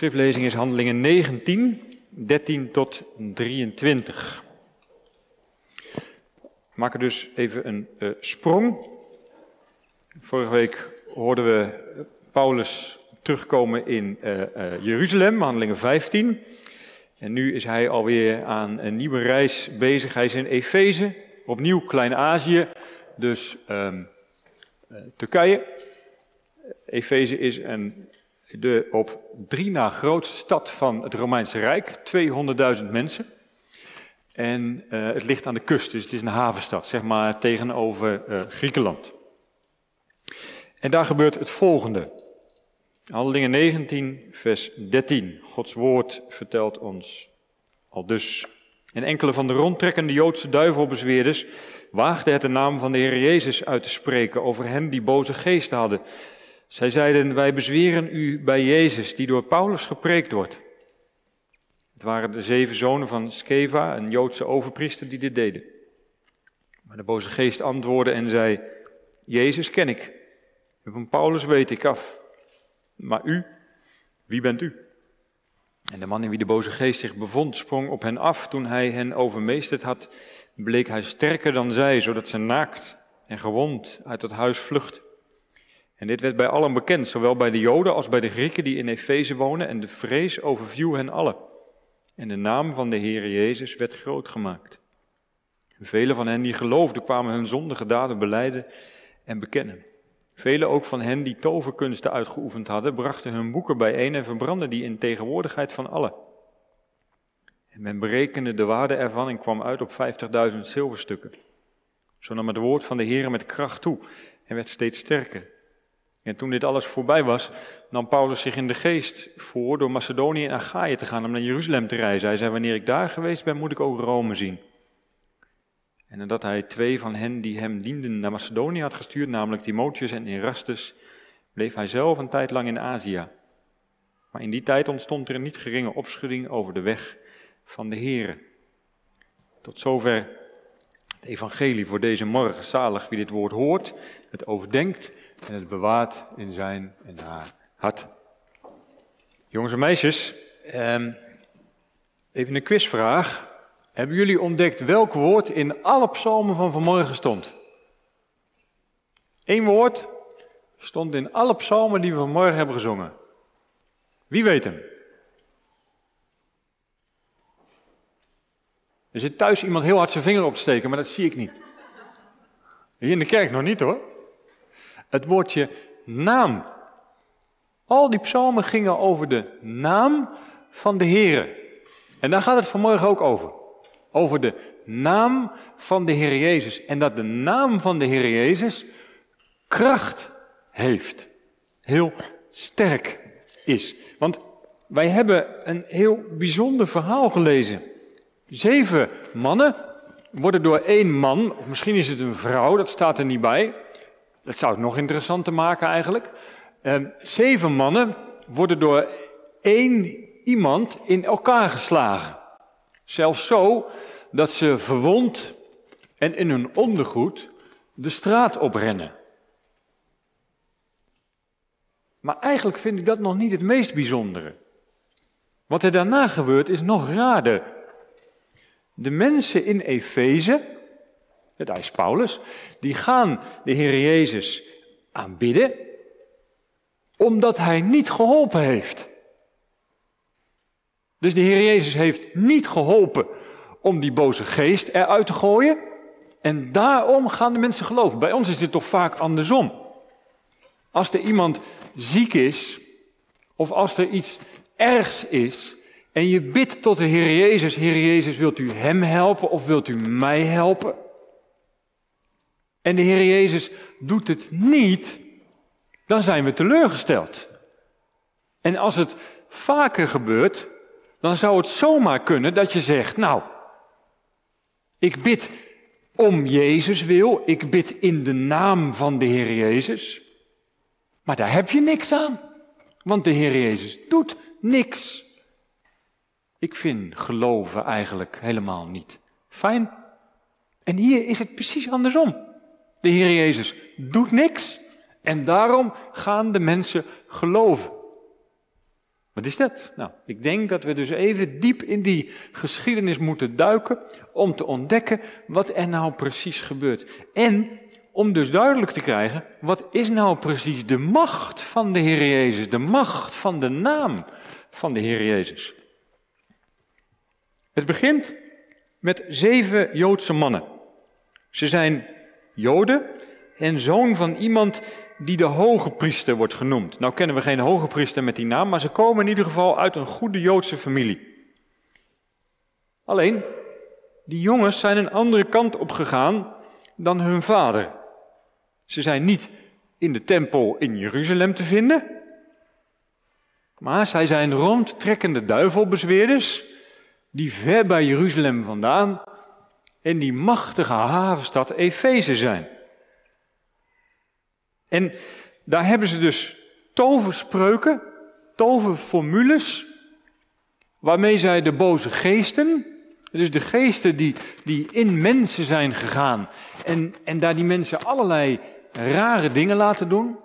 Schriftlezing is Handelingen 19, 13 tot 23. We maken dus even een uh, sprong. Vorige week hoorden we Paulus terugkomen in uh, uh, Jeruzalem, Handelingen 15. En nu is hij alweer aan een nieuwe reis bezig. Hij is in Efeze, opnieuw Klein-Azië, dus um, Turkije. Efeze is een de op drie na grootste stad van het Romeinse Rijk, 200.000 mensen. En uh, het ligt aan de kust, dus het is een havenstad, zeg maar tegenover uh, Griekenland. En daar gebeurt het volgende. Handelingen 19, vers 13. Gods woord vertelt ons al dus. En enkele van de rondtrekkende Joodse duivelbezweerders waagden het de naam van de Heer Jezus uit te spreken over hen die boze geesten hadden. Zij zeiden, wij bezweren u bij Jezus, die door Paulus gepreekt wordt. Het waren de zeven zonen van Skeva, een Joodse overpriester, die dit deden. Maar de boze geest antwoordde en zei, Jezus ken ik, en van Paulus weet ik af. Maar u, wie bent u? En de man in wie de boze geest zich bevond, sprong op hen af. Toen hij hen overmeesterd had, bleek hij sterker dan zij, zodat ze naakt en gewond uit het huis vluchtten. En dit werd bij allen bekend, zowel bij de Joden als bij de Grieken die in Efeze wonen, en de vrees overviel hen allen. En de naam van de Heere Jezus werd groot gemaakt. Velen van hen die geloofden kwamen hun zondige daden beleiden en bekennen. Velen ook van hen die toverkunsten uitgeoefend hadden, brachten hun boeken bijeen en verbrandden die in tegenwoordigheid van allen. En men berekende de waarde ervan en kwam uit op 50.000 zilverstukken. Zo nam het woord van de Heere met kracht toe en werd steeds sterker. En toen dit alles voorbij was, nam Paulus zich in de geest voor door Macedonië en Achaïe te gaan om naar Jeruzalem te reizen. Hij zei, wanneer ik daar geweest ben, moet ik ook Rome zien. En nadat hij twee van hen die hem dienden naar Macedonië had gestuurd, namelijk Timotheus en Erastus, bleef hij zelf een tijd lang in Azië. Maar in die tijd ontstond er een niet geringe opschudding over de weg van de Here. Tot zover het evangelie voor deze morgen. Zalig wie dit woord hoort, het overdenkt en het bewaart in zijn en haar hart. Jongens en meisjes, ehm, even een quizvraag. Hebben jullie ontdekt welk woord in alle psalmen van vanmorgen stond? Eén woord stond in alle psalmen die we vanmorgen hebben gezongen. Wie weet hem? Er zit thuis iemand heel hard zijn vinger op te steken, maar dat zie ik niet. Hier in de kerk nog niet hoor. Het woordje naam. Al die psalmen gingen over de naam van de Heer. En daar gaat het vanmorgen ook over. Over de naam van de Heer Jezus. En dat de naam van de Heer Jezus kracht heeft. Heel sterk is. Want wij hebben een heel bijzonder verhaal gelezen. Zeven mannen worden door één man, of misschien is het een vrouw, dat staat er niet bij, dat zou het nog interessanter maken eigenlijk. Uh, zeven mannen worden door één iemand in elkaar geslagen. Zelfs zo dat ze verwond en in hun ondergoed de straat oprennen. Maar eigenlijk vind ik dat nog niet het meest bijzondere. Wat er daarna gebeurt is nog raarder. De mensen in Efeze, het is Paulus, die gaan de Heer Jezus aanbidden, omdat hij niet geholpen heeft. Dus de Heer Jezus heeft niet geholpen om die boze geest eruit te gooien. En daarom gaan de mensen geloven. Bij ons is dit toch vaak andersom. Als er iemand ziek is, of als er iets ergs is, en je bidt tot de Heer Jezus, Heer Jezus, wilt u hem helpen of wilt u mij helpen? En de Heer Jezus doet het niet, dan zijn we teleurgesteld. En als het vaker gebeurt, dan zou het zomaar kunnen dat je zegt, nou, ik bid om Jezus wil, ik bid in de naam van de Heer Jezus, maar daar heb je niks aan, want de Heer Jezus doet niks. Ik vind geloven eigenlijk helemaal niet fijn. En hier is het precies andersom. De Heer Jezus doet niks en daarom gaan de mensen geloven. Wat is dat? Nou, ik denk dat we dus even diep in die geschiedenis moeten duiken om te ontdekken wat er nou precies gebeurt. En om dus duidelijk te krijgen, wat is nou precies de macht van de Heer Jezus, de macht van de naam van de Heer Jezus. Het begint met zeven Joodse mannen. Ze zijn Joden en zoon van iemand die de hoge priester wordt genoemd. Nou kennen we geen hoge priester met die naam, maar ze komen in ieder geval uit een goede Joodse familie. Alleen, die jongens zijn een andere kant op gegaan dan hun vader. Ze zijn niet in de tempel in Jeruzalem te vinden, maar zij zijn rondtrekkende duivelbezweerders die ver bij Jeruzalem vandaan in die machtige havenstad Efeze zijn. En daar hebben ze dus toverspreuken, toverformules, waarmee zij de boze geesten, dus de geesten die, die in mensen zijn gegaan en, en daar die mensen allerlei rare dingen laten doen,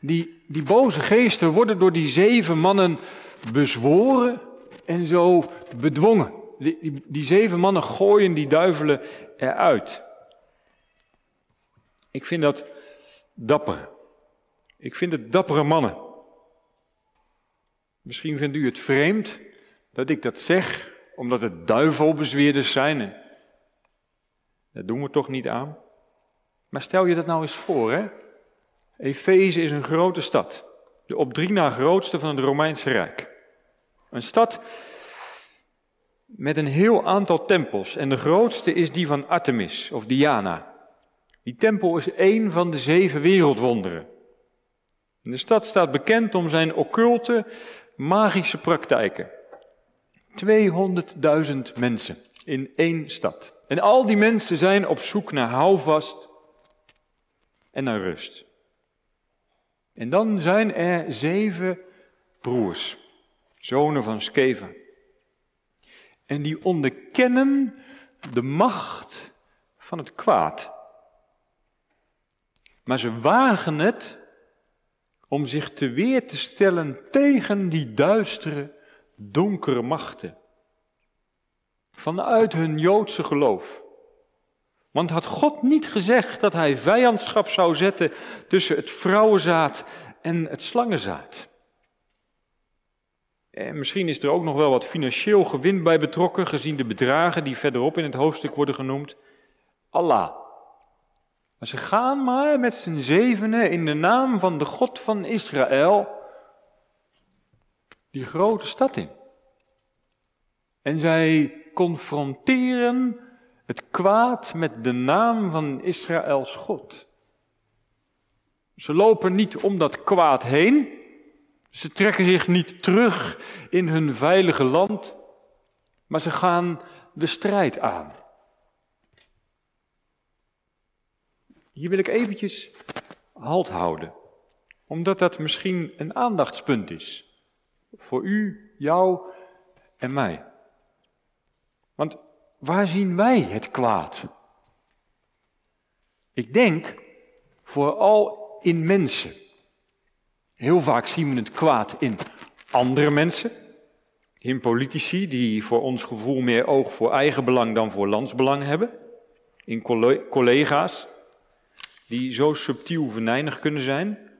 die, die boze geesten worden door die zeven mannen bezworen en zo bedwongen. Die, die, zeven mannen gooien die duivelen eruit. Ik vind dat dapper. Ik vind het dappere mannen. Misschien vindt u het vreemd dat ik dat zeg, omdat het duivelbezweerders zijn. Dat doen we toch niet aan. Maar stel je dat nou eens voor, hè? Efeze is een grote stad. De op drie na grootste van het Romeinse Rijk. Een stad met een heel aantal tempels. En de grootste is die van Artemis of Diana. Die tempel is één van de zeven wereldwonderen. De stad staat bekend om zijn occulte, magische praktijken. 200.000 mensen in één stad. En al die mensen zijn op zoek naar houvast en naar rust. En dan zijn er zeven broers, zonen van Skeva. En die onderkennen de macht van het kwaad. Maar ze wagen het om zich te weer te stellen tegen die duistere, donkere machten. Vanuit hun Joodse geloof. Want had God niet gezegd dat hij vijandschap zou zetten tussen het vrouwenzaad en het slangenzaad? En misschien is er ook nog wel wat financieel gewin bij betrokken, gezien de bedragen die verderop in het hoofdstuk worden genoemd. Allah. Maar ze gaan maar met z'n zevenen in de naam van de God van Israël die grote stad in. En zij confronteren het kwaad met de naam van Israëls God. Ze lopen niet om dat kwaad heen. Ze trekken zich niet terug in hun veilige land, maar ze gaan de strijd aan. Hier wil ik eventjes halt houden, omdat dat misschien een aandachtspunt is voor u, jou en mij. Want waar zien wij het kwaad? Ik denk vooral in mensen. Heel vaak zien we het kwaad in andere mensen, in politici die voor ons gevoel meer oog voor eigen belang dan voor landsbelang hebben, in collega's die zo subtiel venijnig kunnen zijn.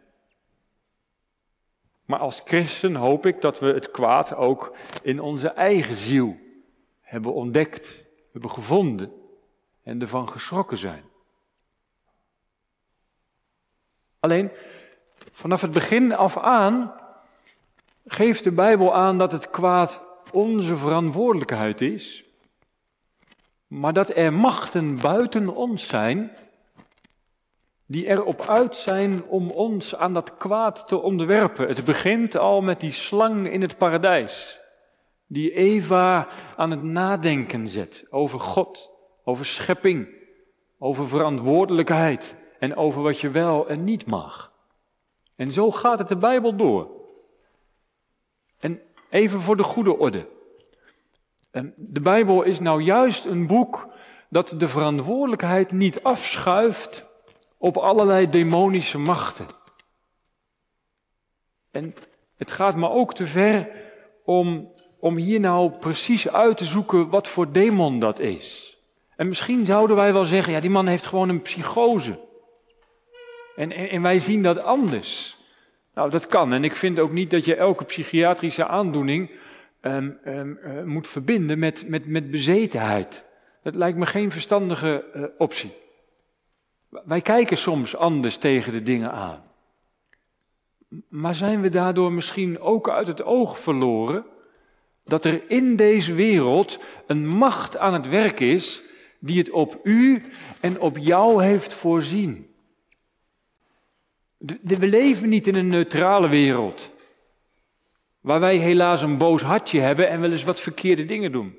Maar als christen hoop ik dat we het kwaad ook in onze eigen ziel hebben ontdekt, hebben gevonden en ervan geschrokken zijn. Alleen, vanaf het begin af aan geeft de Bijbel aan dat het kwaad onze verantwoordelijkheid is, maar dat er machten buiten ons zijn die erop uit zijn om ons aan dat kwaad te onderwerpen. Het begint al met die slang in het paradijs, die Eva aan het nadenken zet over God, over schepping, over verantwoordelijkheid en over wat je wel en niet mag. En zo gaat het de Bijbel door. En even voor de goede orde. De Bijbel is nou juist een boek dat de verantwoordelijkheid niet afschuift op allerlei demonische machten. En Het gaat me ook te ver om, om hier nou precies uit te zoeken wat voor demon dat is. En misschien zouden wij wel zeggen, ja, die man heeft gewoon een psychose. En, en, wij zien dat anders. Nou, dat kan. En ik vind ook niet dat je elke psychiatrische aandoening um, um, uh, moet verbinden met, met, met bezetenheid. Dat lijkt me geen verstandige uh, optie. Wij kijken soms anders tegen de dingen aan. Maar zijn we daardoor misschien ook uit het oog verloren dat er in deze wereld een macht aan het werk is die het op u en op jou heeft voorzien? We leven niet in een neutrale wereld, waar wij helaas een boos hartje hebben en wel eens wat verkeerde dingen doen.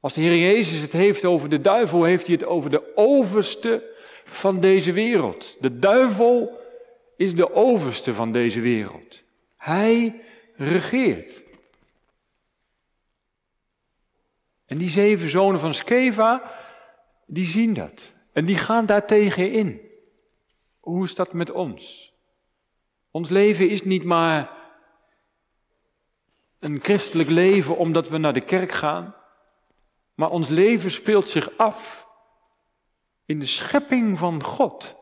Als de Heer Jezus het heeft over de duivel, heeft hij het over de overste van deze wereld. De duivel is de overste van deze wereld. Hij regeert. En die zeven zonen van Skeva, die zien dat. En die gaan daar tegen in. Hoe is dat met ons? Ons leven is niet maar een christelijk leven omdat we naar de kerk gaan, maar ons leven speelt zich af in de schepping van God.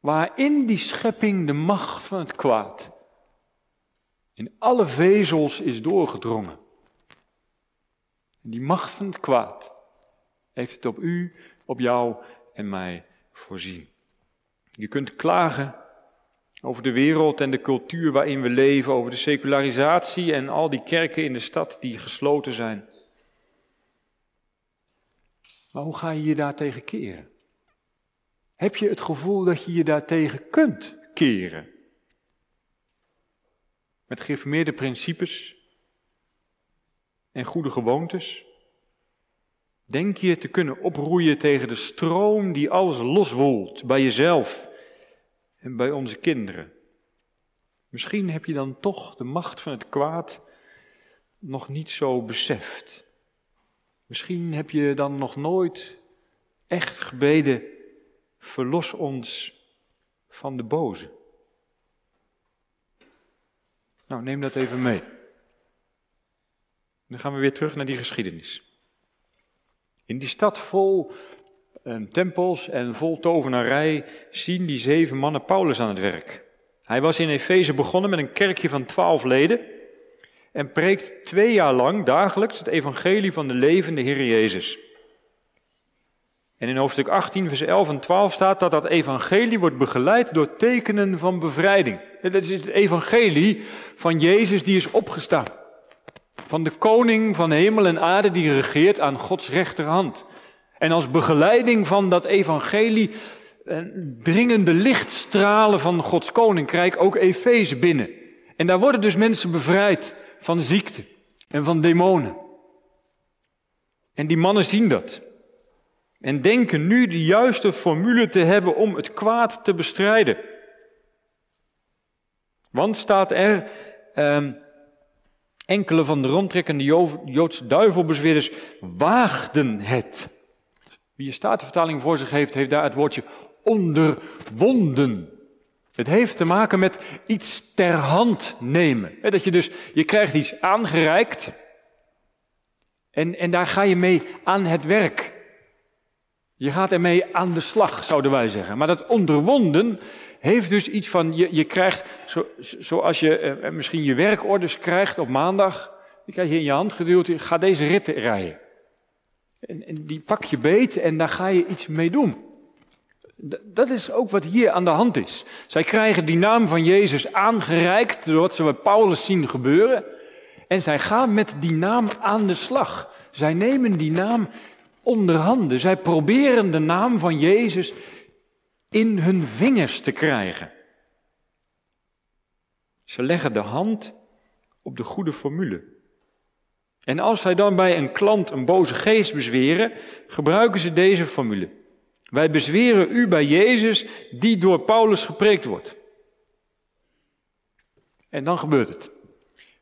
Waarin die schepping de macht van het kwaad in alle vezels is doorgedrongen. En die macht van het kwaad heeft het op u, op jou en mij voorzien. Je kunt klagen over de wereld en de cultuur waarin we leven, over de secularisatie en al die kerken in de stad die gesloten zijn. Maar hoe ga je je daartegen keren? Heb je het gevoel dat je je daartegen kunt keren? Met geïnformeerde principes en goede gewoontes? Denk je te kunnen oproeien tegen de stroom die alles loswoelt bij jezelf en bij onze kinderen? Misschien heb je dan toch de macht van het kwaad nog niet zo beseft. Misschien heb je dan nog nooit echt gebeden, verlos ons van de boze. Nou, neem dat even mee. Dan gaan we weer terug naar die geschiedenis. In die stad vol eh, tempels en vol tovenarij zien die zeven mannen Paulus aan het werk. Hij was in Efeze begonnen met een kerkje van twaalf leden en preekt twee jaar lang dagelijks het evangelie van de levende Heer Jezus. En in hoofdstuk 18, vers 11 en 12 staat dat dat evangelie wordt begeleid door tekenen van bevrijding. Dat is het evangelie van Jezus die is opgestaan. Van de koning van hemel en aarde die regeert aan Gods rechterhand. En als begeleiding van dat evangelie eh, dringen de lichtstralen van Gods koninkrijk ook Efeze binnen. En daar worden dus mensen bevrijd van ziekte en van demonen. En die mannen zien dat. En denken nu de juiste formule te hebben om het kwaad te bestrijden. Want staat er, eh, enkele van de rondtrekkende Joodse duivelbezweerders waagden het. Wie je statenvertaling voor zich heeft, heeft daar het woordje onderwonden. Het heeft te maken met iets ter hand nemen. Dat je dus, je krijgt iets aangereikt en, en daar ga je mee aan het werk. Je gaat ermee aan de slag, zouden wij zeggen. Maar dat onderwonden heeft dus iets van, je, je krijgt, zo, zoals je eh, misschien je werkorders krijgt op maandag, die krijg je in je hand geduwd, ga deze ritten rijden. En, en die pak je beet en daar ga je iets mee doen. Dat is ook wat hier aan de hand is. Zij krijgen die naam van Jezus aangereikt door wat ze bij Paulus zien gebeuren. En zij gaan met die naam aan de slag. Zij nemen die naam onder handen. Zij proberen de naam van Jezus in hun vingers te krijgen. Ze leggen de hand op de goede formule. En als zij dan bij een klant een boze geest bezweren, gebruiken ze deze formule. Wij bezweren u bij Jezus die door Paulus gepreekt wordt. En dan gebeurt het.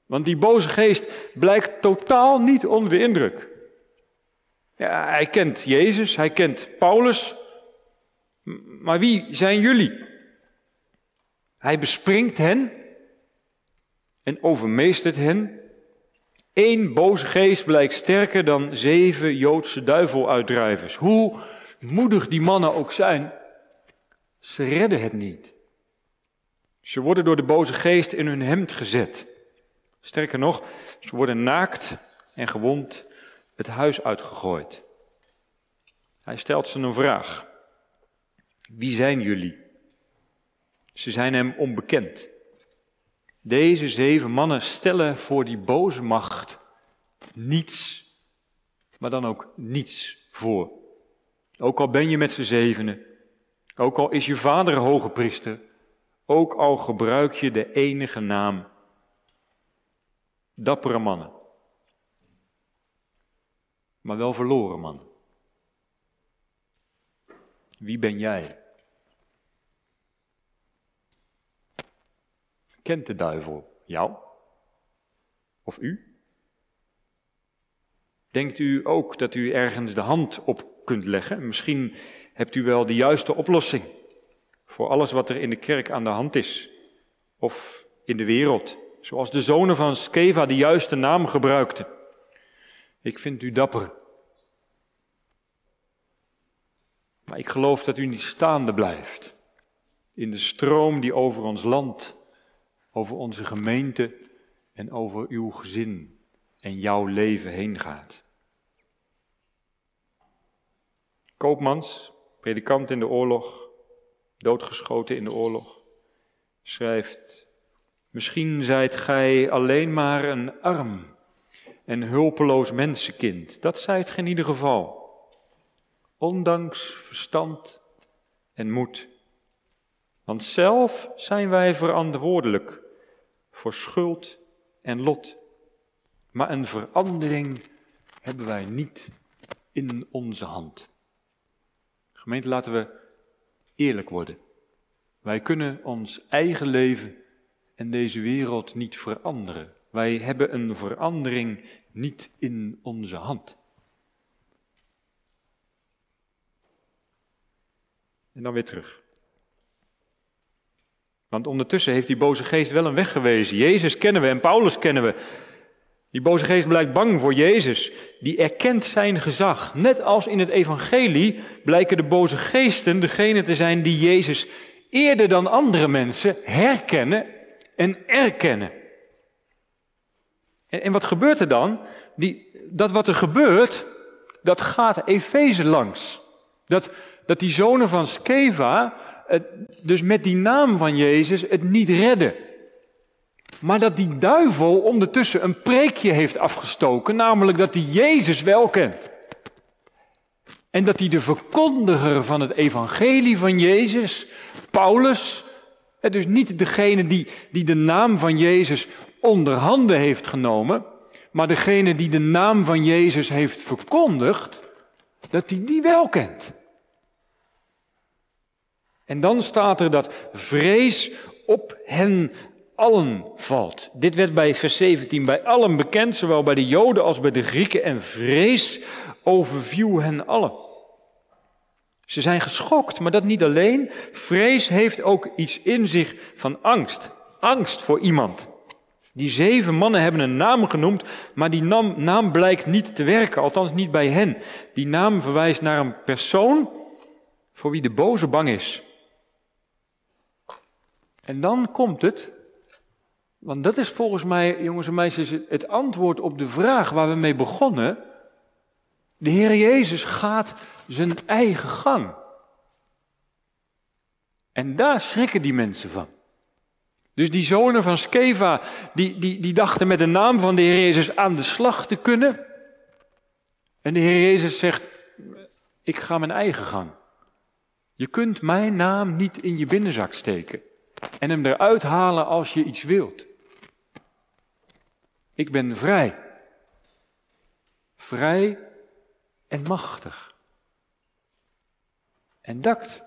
Want die boze geest blijkt totaal niet onder de indruk. Ja, hij kent Jezus, hij kent Paulus. Maar wie zijn jullie? Hij bespringt hen en overmeestert hen. Eén boze geest blijkt sterker dan zeven Joodse duiveluitdrijvers. Hoe moedig die mannen ook zijn, ze redden het niet. Ze worden door de boze geest in hun hemd gezet. Sterker nog, ze worden naakt en gewond het huis uitgegooid. Hij stelt ze een vraag. Wie zijn jullie? Ze zijn hem onbekend. Deze zeven mannen stellen voor die boze macht niets, maar dan ook niets voor. Ook al ben je met z'n zevenen, ook al is je vader hoge priester, ook al gebruik je de enige naam. Dappere mannen, maar wel verloren mannen. Wie ben jij? Kent de duivel jou? Of u? Denkt u ook dat u ergens de hand op kunt leggen? Misschien hebt u wel de juiste oplossing voor alles wat er in de kerk aan de hand is. Of in de wereld, zoals de zonen van Skeva de juiste naam gebruikten. Ik vind u dapper. Maar ik geloof dat u niet staande blijft in de stroom die over ons land over onze gemeente en over uw gezin en jouw leven heen gaat. Koopmans, predikant in de oorlog, doodgeschoten in de oorlog, schrijft: Misschien zijt gij alleen maar een arm en hulpeloos mensenkind. Dat zijt gij in ieder geval. Ondanks verstand en moed. Want zelf zijn wij verantwoordelijk voor schuld en lot. Maar een verandering hebben wij niet in onze hand. Gemeente, laten we eerlijk worden. Wij kunnen ons eigen leven en deze wereld niet veranderen. Wij hebben een verandering niet in onze hand. En dan weer terug. Want ondertussen heeft die boze geest wel een weg gewezen. Jezus kennen we en Paulus kennen we. Die boze geest blijkt bang voor Jezus. Die erkent zijn gezag. Net als in het evangelie blijken de boze geesten degene te zijn die Jezus eerder dan andere mensen herkennen en erkennen. En, en wat gebeurt er dan? Die, dat wat er gebeurt, dat gaat Efeze langs. Dat, dat die zonen van Skeva dus met die naam van Jezus het niet redden. Maar dat die duivel ondertussen een preekje heeft afgestoken, namelijk dat hij Jezus wel kent. En dat hij de verkondiger van het evangelie van Jezus, Paulus, dus niet degene die, die de naam van Jezus onder handen heeft genomen, maar degene die de naam van Jezus heeft verkondigd, dat hij die wel kent. En dan staat er dat vrees op hen allen valt. Dit werd bij vers 17 bij allen bekend, zowel bij de Joden als bij de Grieken, en vrees overviel hen allen. Ze zijn geschokt, maar dat niet alleen. Vrees heeft ook iets in zich van angst. Angst voor iemand. Die zeven mannen hebben een naam genoemd, maar die naam, blijkt niet te werken, althans niet bij hen. Die naam verwijst naar een persoon voor wie de boze bang is. En dan komt het, want dat is volgens mij, jongens en meisjes, het antwoord op de vraag waar we mee begonnen. De Heer Jezus gaat zijn eigen gang. En daar schrikken die mensen van. Dus die zonen van Skeva, die, die, die dachten met de naam van de Heer Jezus aan de slag te kunnen. En de Heer Jezus zegt, ik ga mijn eigen gang. Je kunt mijn naam niet in je binnenzak steken en hem eruit halen als je iets wilt. Ik ben vrij. Vrij en machtig. En dat,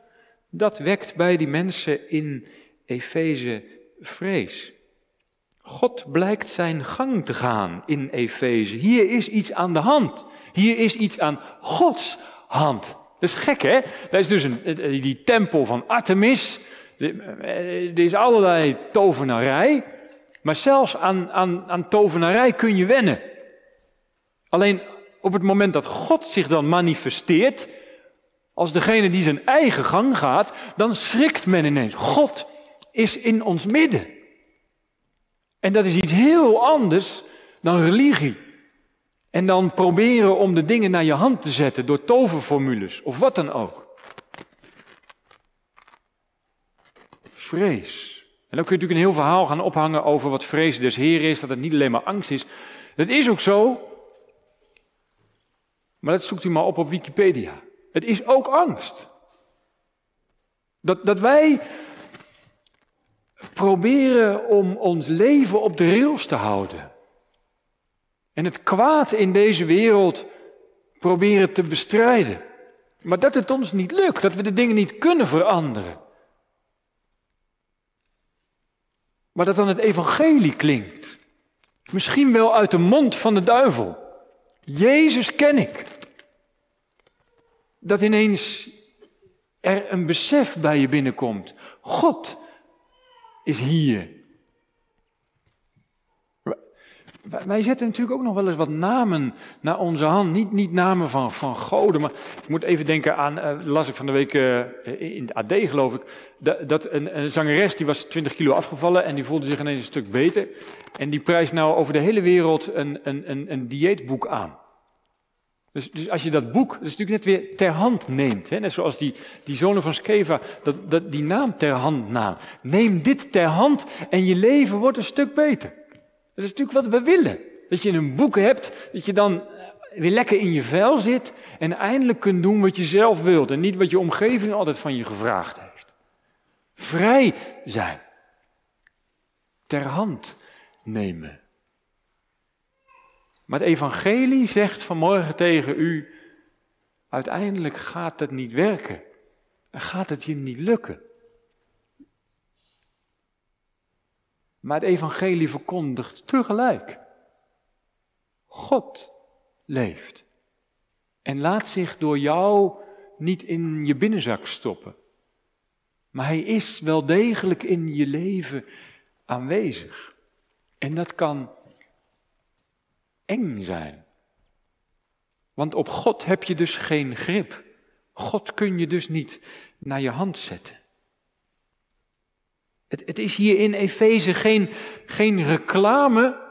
dat wekt bij die mensen in Efeze vrees. God blijkt zijn gang te gaan in Efeze. Hier is iets aan de hand. Hier is iets aan Gods hand. Dat is gek, hè? Dat is dus een, die tempel van Artemis. Er is allerlei tovenarij, maar zelfs aan, aan, aan tovenarij kun je wennen. Alleen op het moment dat God zich dan manifesteert, als degene die zijn eigen gang gaat, dan schrikt men ineens. God is in ons midden. En dat is iets heel anders dan religie. En dan proberen om de dingen naar je hand te zetten door toverformules of wat dan ook. Vrees. En dan kun je natuurlijk een heel verhaal gaan ophangen over wat vrees des Heeren is, dat het niet alleen maar angst is. Dat is ook zo. Maar dat zoekt u maar op op Wikipedia. Het is ook angst. Dat, dat wij proberen om ons leven op de rails te houden. En het kwaad in deze wereld proberen te bestrijden. Maar dat het ons niet lukt, dat we de dingen niet kunnen veranderen. Maar dat dan het evangelie klinkt. Misschien wel uit de mond van de duivel. Jezus ken ik. Dat ineens er een besef bij je binnenkomt. God is hier. Wij zetten natuurlijk ook nog wel eens wat namen naar onze hand. Niet, niet namen van, van goden, maar ik moet even denken aan, uh, las ik van de week uh, in het AD geloof ik, dat, dat een, een, zangeres die was 20 kilo afgevallen en die voelde zich ineens een stuk beter. En die prijst nou over de hele wereld een, een, een, een dieetboek aan. Dus, dus, als je dat boek, dat is natuurlijk net weer ter hand neemt, hè? net zoals die, die zonen van Skeva dat, dat, die naam ter hand naam. Neem dit ter hand en je leven wordt een stuk beter. Dat is natuurlijk wat we willen. Dat je een boek hebt, dat je dan weer lekker in je vel zit en eindelijk kunt doen wat je zelf wilt en niet wat je omgeving altijd van je gevraagd heeft. Vrij zijn. Ter hand nemen. Maar het evangelie zegt vanmorgen tegen u, uiteindelijk gaat het niet werken. En gaat het je niet lukken. Maar het evangelie verkondigt tegelijk. God leeft. En laat zich door jou niet in je binnenzak stoppen. Maar hij is wel degelijk in je leven aanwezig. En dat kan eng zijn. Want op God heb je dus geen grip. God kun je dus niet naar je hand zetten. Het, het is hier in Efeze geen, geen reclame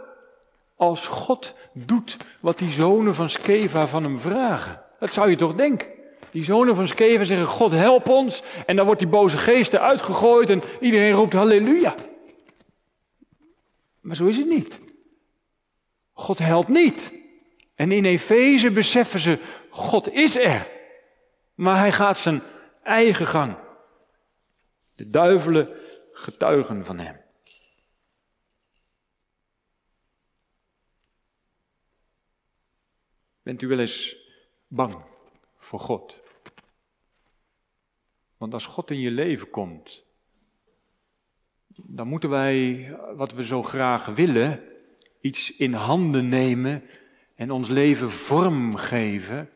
als God doet wat die zonen van Skeva van hem vragen. Dat zou je toch denken? Die zonen van Skeva zeggen, God help ons. En dan wordt die boze geest eruit gegooid en iedereen roept halleluja. Maar zo is het niet. God helpt niet. En in Efeze beseffen ze, God is er. Maar hij gaat zijn eigen gang. De duivelen getuigen van hem. Bent u wel eens bang voor God? Want als God in je leven komt, dan moeten wij wat we zo graag willen, iets in handen nemen en ons leven vorm geven.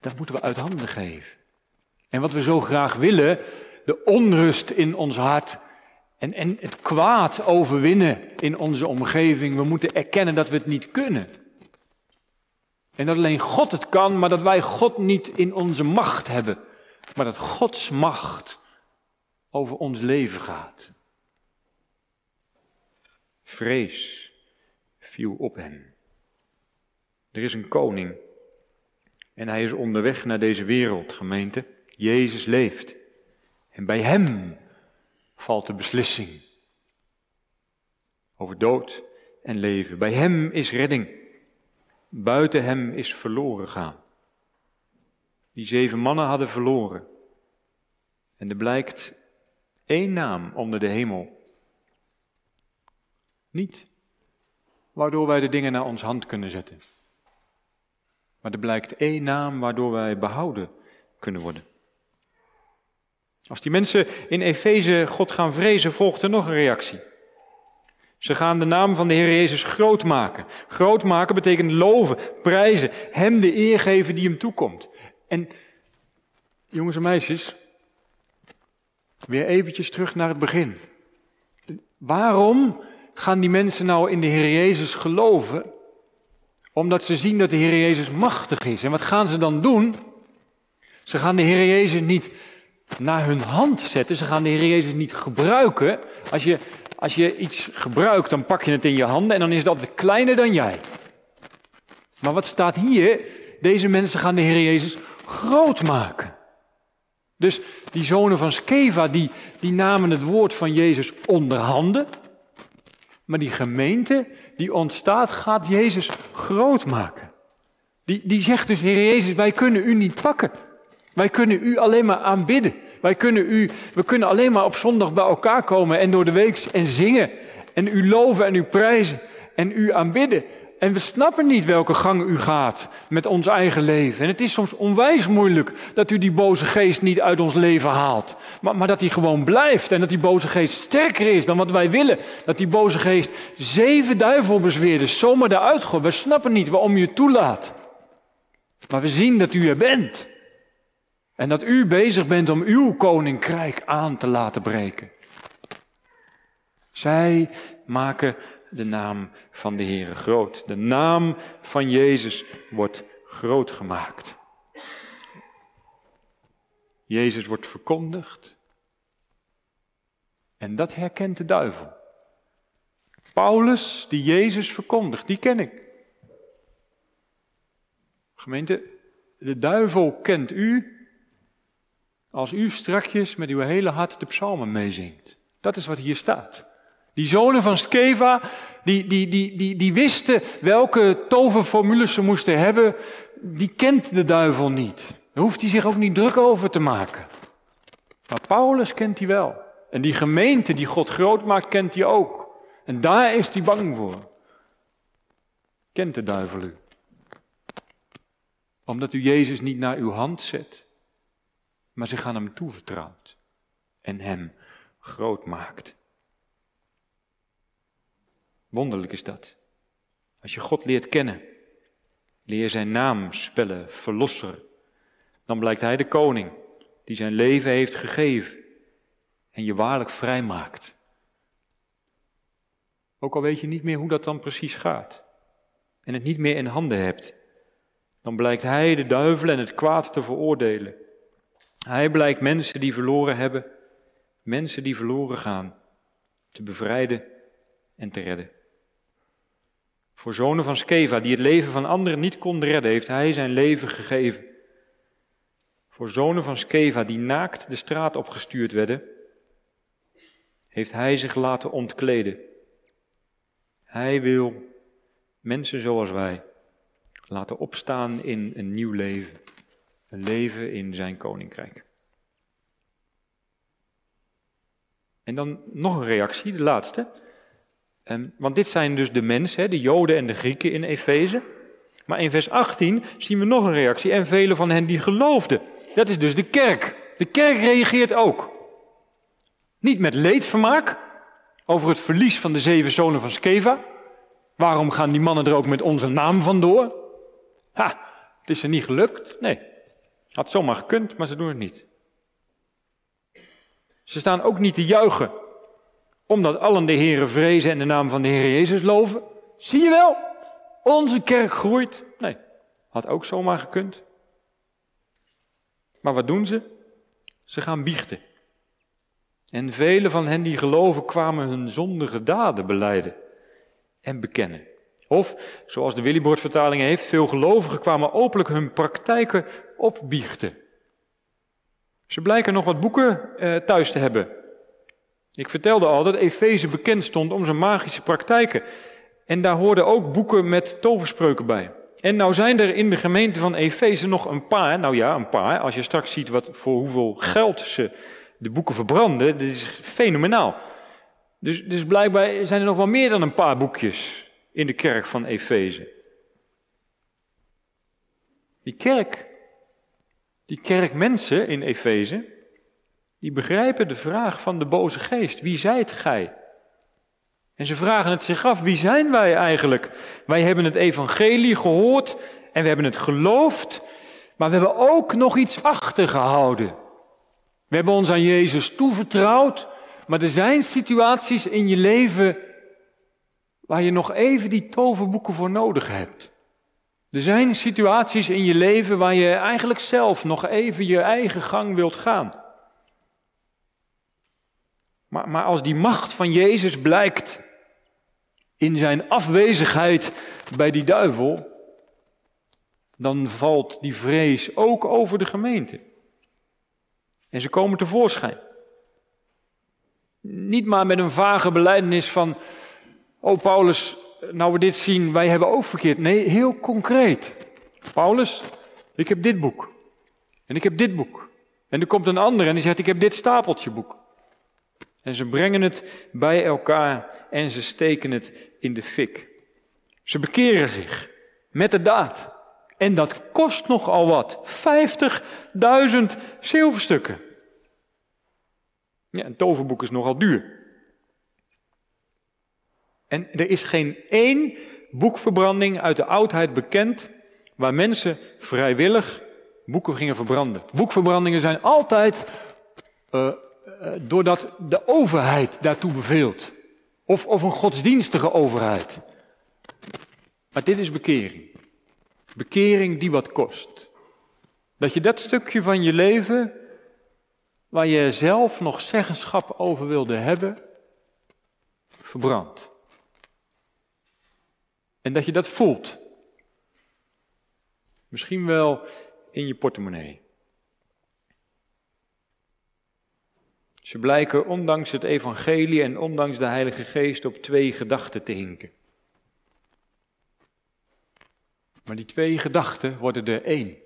Dat moeten we uit handen geven. En wat we zo graag willen, de onrust in ons hart en, en het kwaad overwinnen in onze omgeving. We moeten erkennen dat we het niet kunnen. En dat alleen God het kan, maar dat wij God niet in onze macht hebben. Maar dat Gods macht over ons leven gaat. Vrees viel op hen. Er is een koning en hij is onderweg naar deze wereld, gemeente. Jezus leeft. En bij Hem valt de beslissing over dood en leven. Bij Hem is redding. Buiten Hem is verloren gaan. Die zeven mannen hadden verloren. En er blijkt één naam onder de hemel. Niet waardoor wij de dingen naar ons hand kunnen zetten. Maar er blijkt één naam waardoor wij behouden kunnen worden. Als die mensen in Efeze God gaan vrezen, volgt er nog een reactie. Ze gaan de naam van de Heer Jezus groot maken. Groot maken betekent loven, prijzen, Hem de eer geven die Hem toekomt. En jongens en meisjes, Weer eventjes terug naar het begin. Waarom gaan die mensen nou in de Heer Jezus geloven? Omdat ze zien dat de Heer Jezus machtig is. En wat gaan ze dan doen? Ze gaan de Heer Jezus niet naar hun hand zetten. Ze gaan de Heer Jezus niet gebruiken. Als je, als je iets gebruikt, dan pak je het in je handen en dan is altijd kleiner dan jij. Maar wat staat hier? Deze mensen gaan de Heer Jezus groot maken. Dus die zonen van Skeva, die, die namen het woord van Jezus onder handen. Maar die gemeente die ontstaat, gaat Jezus groot maken. Die, die zegt dus, Heer Jezus, wij kunnen u niet pakken. Wij kunnen u alleen maar aanbidden. Wij kunnen u, we kunnen alleen maar op zondag bij elkaar komen en door de week en zingen. En u loven en u prijzen en u aanbidden. En we snappen niet welke gang u gaat met ons eigen leven. En het is soms onwijs moeilijk dat u die boze geest niet uit ons leven haalt. Maar, maar dat die gewoon blijft en dat die boze geest sterker is dan wat wij willen. Dat die boze geest zeven duivelbezweerders zomaar eruit gooit. We snappen niet waarom u het toelaat. Maar we zien dat u er bent. En dat u bezig bent om uw koninkrijk aan te laten breken. Zij maken de naam van de Heere groot. De naam van Jezus wordt groot gemaakt. Jezus wordt verkondigd. En dat herkent de duivel. Paulus, die Jezus verkondigt, die ken ik. Gemeente, de duivel kent u als u strakjes met uw hele hart de psalmen meezingt. Dat is wat hier staat. Die zonen van Skeva, die, die, die, die, die wisten welke toverformules ze moesten hebben, die kent de duivel niet. Daar hoeft hij zich ook niet druk over te maken. Maar Paulus kent hij wel. En die gemeente die God groot maakt, kent hij ook. En daar is hij bang voor. Kent de duivel u? Omdat u Jezus niet naar uw hand zet, maar zich aan hem toevertrouwt en hem groot maakt. Wonderlijk is dat. Als je God leert kennen, leer zijn naam spellen, verlosser, dan blijkt hij de koning die zijn leven heeft gegeven en je waarlijk vrij maakt. Ook al weet je niet meer hoe dat dan precies gaat en het niet meer in handen hebt, dan blijkt hij de duivel en het kwaad te veroordelen. Hij blijkt mensen die verloren hebben, mensen die verloren gaan, te bevrijden en te redden. Voor zonen van Skeva, die het leven van anderen niet konden redden, heeft hij zijn leven gegeven. Voor zonen van Skeva, die naakt de straat opgestuurd werden, heeft hij zich laten ontkleden. Hij wil mensen zoals wij laten opstaan in een nieuw leven. Een leven in zijn koninkrijk. En dan nog een reactie, de laatste. Ehm, want dit zijn dus de mensen, de Joden en de Grieken in Efeze. Maar in vers 18 zien we nog een reactie. En velen van hen die geloofden. Dat is dus de kerk. De kerk reageert ook. Niet met leedvermaak over het verlies van de zeven zonen van Skeva. Waarom gaan die mannen er ook met onze naam vandoor? Ha, het is er niet gelukt. Nee, had zomaar gekund, maar ze doen het niet. Ze staan ook niet te juichen omdat allen de Heere vrezen en de naam van de Heer Jezus loven. Zie je wel, onze kerk groeit. Nee, had ook zomaar gekund. Maar wat doen ze? Ze gaan biechten. En vele van hen die geloven kwamen hun zondige daden beleiden en bekennen. Of, zoals de Willybord-vertaling heeft, veel gelovigen kwamen openlijk hun praktijken opbiechten. Ze blijken nog wat boeken eh, thuis te hebben ik vertelde al dat Efeze bekend stond om zijn magische praktijken. En daar hoorden ook boeken met toverspreuken bij. En nou zijn er in de gemeente van Efeze nog een paar, nou ja, een paar, als je straks ziet wat, voor hoeveel geld ze de boeken verbranden, dat is fenomenaal. Dus, dus blijkbaar zijn er nog wel meer dan een paar boekjes in de kerk van Efeze. Die kerk, die kerkmensen in Efeze, die begrijpen de vraag van de boze geest. Wie zijt gij? En ze vragen het zich af, wie zijn wij eigenlijk? Wij hebben het evangelie gehoord en we hebben het geloofd, maar we hebben ook nog iets achtergehouden. We hebben ons aan Jezus toevertrouwd, maar er zijn situaties in je leven waar je nog even die toverboeken voor nodig hebt. Er zijn situaties in je leven waar je eigenlijk zelf nog even je eigen gang wilt gaan. Maar, maar als die macht van Jezus blijkt in zijn afwezigheid bij die duivel, dan valt die vrees ook over de gemeente. En ze komen tevoorschijn. Niet maar met een vage beleidenis van, oh Paulus, nou we dit zien, wij hebben ook verkeerd. Nee, heel concreet. Paulus, ik heb dit boek. En ik heb dit boek. En er komt een ander en die zegt, ik heb dit stapeltje boek. En ze brengen het bij elkaar en ze steken het in de fik. Ze bekeren zich met de daad. En dat kost nogal wat. 50.000 zilverstukken. Ja, een toverboek is nogal duur. En er is geen één boekverbranding uit de oudheid bekend waar mensen vrijwillig boeken gingen verbranden. Boekverbrandingen zijn altijd uh, doordat de overheid daartoe beveelt. Of, of een godsdienstige overheid. Maar dit is bekering. Bekering die wat kost. Dat je dat stukje van je leven, waar je zelf nog zeggenschap over wilde hebben, verbrandt. En dat je dat voelt. Misschien wel in je portemonnee. Ze blijken ondanks het evangelie en ondanks de Heilige Geest op twee gedachten te hinken. Maar die twee gedachten worden er één.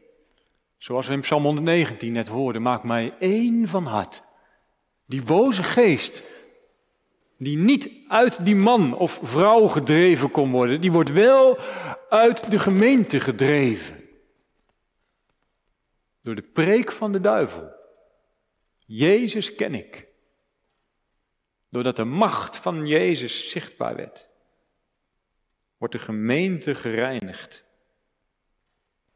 Zoals we in Psalm 119 net hoorden, maak mij één van hart. Die boze geest, die niet uit die man of vrouw gedreven kon worden, die wordt wel uit de gemeente gedreven. Door de preek van de duivel. Jezus ken ik. Doordat de macht van Jezus zichtbaar werd, wordt de gemeente gereinigd.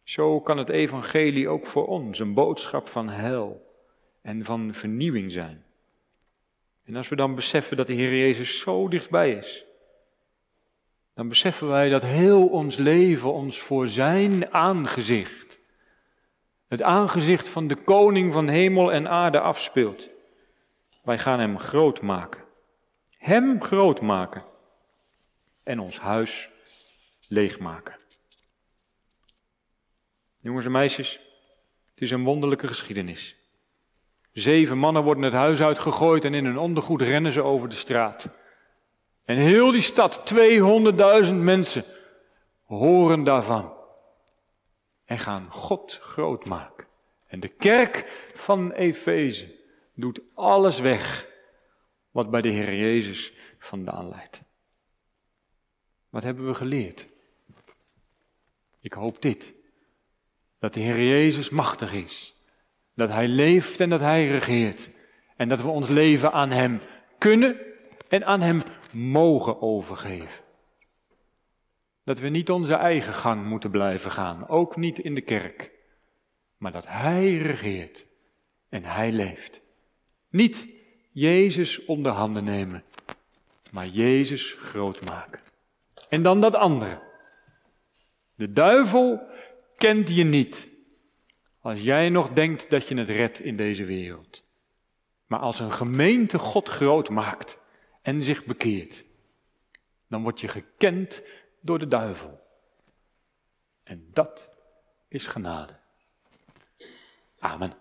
Zo kan het evangelie ook voor ons een boodschap van hel en van vernieuwing zijn. En als we dan beseffen dat de Heer Jezus zo dichtbij is, dan beseffen wij dat heel ons leven ons voor Zijn aangezicht, het aangezicht van de Koning van hemel en aarde afspeelt. Wij gaan Hem groot maken. Hem groot maken. En ons huis leegmaken. Jongens en meisjes, het is een wonderlijke geschiedenis. Zeven mannen worden het huis uitgegooid en in hun ondergoed rennen ze over de straat. En heel die stad, 200.000 mensen, horen daarvan. En gaan God groot maken. En de kerk van Efeze doet alles weg wat bij de Heer Jezus vandaan leidt. Wat hebben we geleerd? Ik hoop dit. Dat de Heer Jezus machtig is. Dat Hij leeft en dat Hij regeert. En dat we ons leven aan Hem kunnen en aan Hem mogen overgeven. Dat we niet onze eigen gang moeten blijven gaan, ook niet in de kerk. Maar dat Hij regeert en Hij leeft. Niet Jezus onder handen nemen, maar Jezus groot maken. En dan dat andere. De duivel kent je niet. Als jij nog denkt dat je het redt in deze wereld. Maar als een gemeente God groot maakt en zich bekeert, dan word je gekend door de duivel. En dat is genade. Amen.